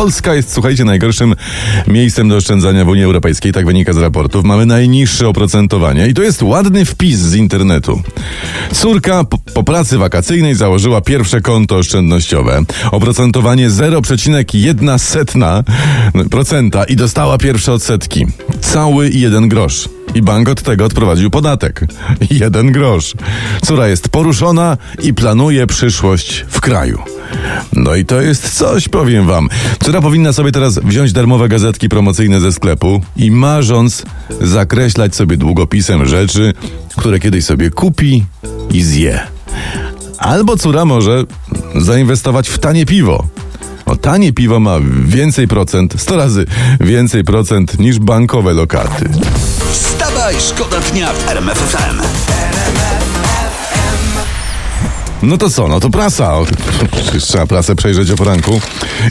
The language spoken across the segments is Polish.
Polska jest, słuchajcie, najgorszym miejscem do oszczędzania w Unii Europejskiej, tak wynika z raportów. Mamy najniższe oprocentowanie i to jest ładny wpis z internetu. Córka po, po pracy wakacyjnej założyła pierwsze konto oszczędnościowe. Oprocentowanie 0,1 setna procenta i dostała pierwsze odsetki. Cały jeden grosz. I bank od tego odprowadził podatek. Jeden grosz. Córa jest poruszona i planuje przyszłość w kraju. No i to jest coś, powiem wam. Córa powinna sobie teraz wziąć darmowe gazetki promocyjne ze sklepu i marząc zakreślać sobie długopisem rzeczy, które kiedyś sobie kupi i zje. Albo córa może zainwestować w tanie piwo. O, tanie piwo ma więcej procent, 100 razy więcej procent niż bankowe lokaty. Wstawaj, szkoda dnia w RMF FM. No to co, no to prasa. Trzeba prasę przejrzeć o poranku.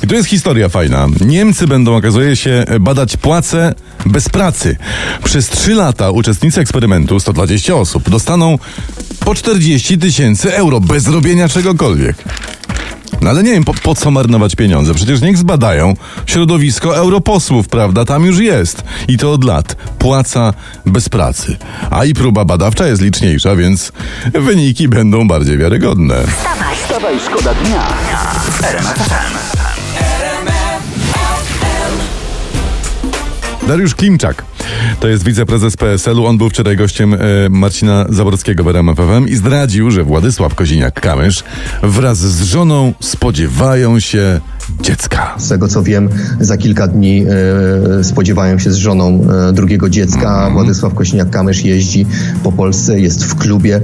I tu jest historia fajna. Niemcy będą, okazuje się, badać płace bez pracy. Przez trzy lata uczestnicy eksperymentu, 120 osób, dostaną po 40 tysięcy euro bez robienia czegokolwiek. No ale nie wiem, po, po co marnować pieniądze? Przecież niech zbadają środowisko europosłów, prawda? Tam już jest. I to od lat. Płaca bez pracy. A i próba badawcza jest liczniejsza, więc wyniki będą bardziej wiarygodne. Wstawaj, szkoda dnia. Dariusz Klimczak. To jest wiceprezes PSL-u. On był wczoraj gościem e, Marcina Zaborskiego w RMF FM i zdradził, że Władysław Koziniak-Kamysz wraz z żoną spodziewają się dziecka. Z tego co wiem, za kilka dni e, spodziewają się z żoną e, drugiego dziecka. Władysław Kośniak-Kamysz jeździ po Polsce, jest w klubie.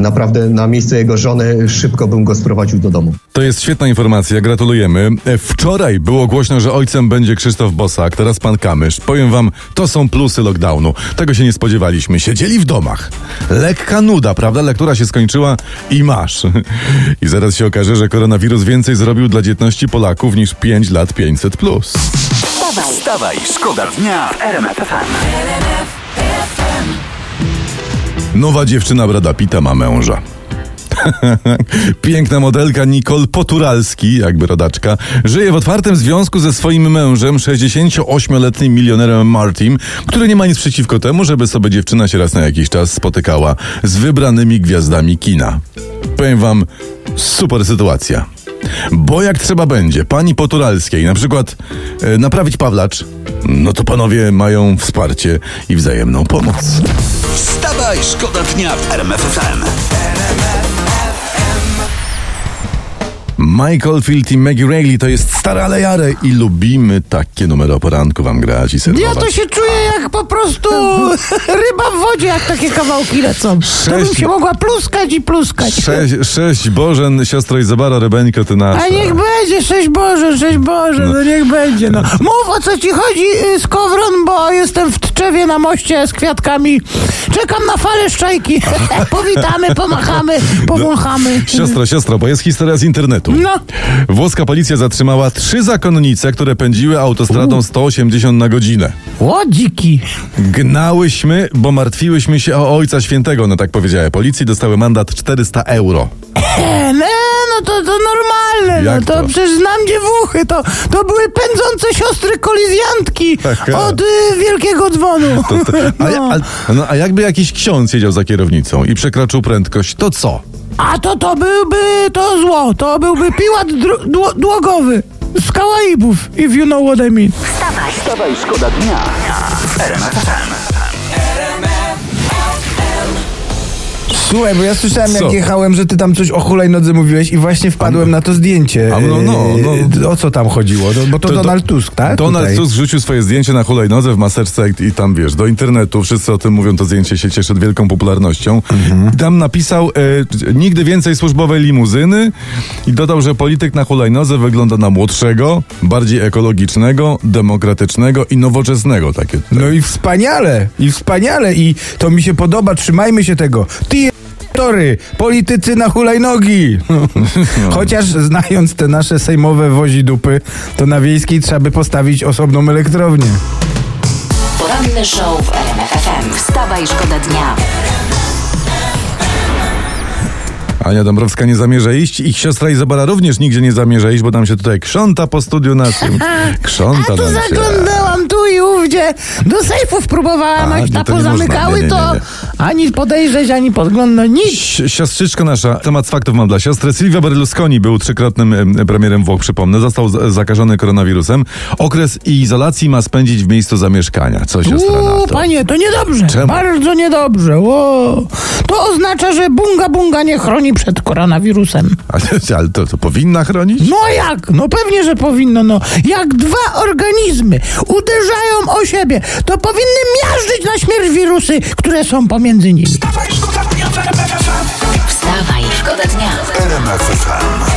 Naprawdę na miejsce jego żony szybko bym go sprowadził do domu. To jest świetna informacja, gratulujemy. Wczoraj było głośno, że ojcem będzie Krzysztof Bosak, teraz pan Kamysz. Powiem wam, to są plusy lockdownu. Tego się nie spodziewaliśmy. Siedzieli w domach. Lekka nuda, prawda? Lektura się skończyła i masz. I zaraz się okaże, że koronawirus więcej zrobił dla dzietności Polaków niż 5 lat 500 plus. Wstawaj, Wstawaj, szkoda dnia w RMF. Nowa dziewczyna Brada Pita ma męża. Piękna modelka Nicole Poturalski, jakby rodaczka, żyje w otwartym związku ze swoim mężem, 68-letnim milionerem Martim, który nie ma nic przeciwko temu, żeby sobie dziewczyna się raz na jakiś czas spotykała z wybranymi gwiazdami kina. Powiem wam, super sytuacja. Bo jak trzeba będzie pani Poturalskiej na przykład e, naprawić Pawlacz, no to panowie mają wsparcie i wzajemną pomoc. Wstawaj, szkoda dnia w RMF Michael Field i Maggie Reilly to jest stare ale jare i lubimy takie numery o poranku wam grać i serwować. Ja to się czuję jak po prostu ryba w wodzie, jak takie kawałki lecą. To bym Sześć- się mogła pluskać i pluskać. Sześć, sześć Bożen, siostro Izabara, Rebeńko, ty nasza. A niech będzie, sześć Boże, sześć Boże, no niech będzie, no. Mów o co ci chodzi, y, Skowron, bo jestem w Tczewie na moście z kwiatkami. Czekam na falę szczajki. Powitamy, pomachamy, powąchamy. Siostro, siostro, bo jest historia z internetu. No. Włoska policja zatrzymała trzy zakonnice, które pędziły autostradą 180 na godzinę. Łodziki. Gnałyśmy, bo martwiłyśmy się o Ojca Świętego, no tak powiedziała policji, dostały mandat 400 euro. E, no, no to, to normalne, Jak no to, to? przecież znam dziewuchy, to, to były pędzące siostry kolizjantki Taka. od y, wielkiego dzwonu. A, ja- a, no, a jakby jakiś ksiądz siedział za kierownicą i przekroczył prędkość, to co? A to to byłby to zło, to byłby piłat dro- dło- dłogowy z Kalaibów, if you know what I mean. wstawaj, Wstawaj, szkoda dnia w RMF FM. Słuchaj, bo ja słyszałem Co? jak jechałem, że ty tam coś o hulajnodze mówiłeś i właśnie wpadłem na to zdjęcie. A no, no, no. O co tam chodziło? To, bo to, To- Donald Tusk, tak? Donald Tutaj. Tusk rzucił swoje zdjęcie na hulajnodze w maseczce i, i tam wiesz, do internetu, wszyscy o tym mówią, to zdjęcie się cieszy wielką popularnością. Mhm. I tam napisał e, nigdy więcej służbowej limuzyny i dodał, że polityk na hulajnodze wygląda na młodszego, bardziej ekologicznego, demokratycznego i nowoczesnego. Takie No i wspaniale, i wspaniale, i to mi się podoba, trzymajmy się tego. Ty. Tory, politycy na hulajnogi. Chociaż znając te nasze sejmowe wozi dupy, to na wiejskiej trzeba by postawić osobną elektrownię. Poranny show w RMF FM. Wstawaj, szkoda dnia. Ania Dąbrowska nie zamierza iść. Ich siostra Izabela również nigdzie nie zamierza iść, bo tam się tutaj krząta po studiu naszym. Krząta A tu zaglądałam tu i ówdzie. Do sejfów próbowałam, A, jak nie, ta to nie pozamykały, można. Nie, nie, to nie, ani podejrzeć, ani podglądać, nic. Si- Siostrzyczka nasza, temat z faktów mam dla siostry. Silvio Berlusconi był trzykrotnym em, premierem Włoch, przypomnę. Został z- zakażony koronawirusem. Okres izolacji ma spędzić w miejscu zamieszkania. Co siostra na Uuu, to? panie, to niedobrze. Czemu? Bardzo niedobrze. Ło. To oznacza, że bunga bunga nie chroni przed koronawirusem. Ale, ale to, to powinna chronić? No jak? No pewnie, że powinno. No. Jak dwa organizmy uderzają o siebie, to powinny miażdżyć na śmierć wirusy, które są pomiędzy nimi. Wstawaj, szkoda dnia. RMF FM.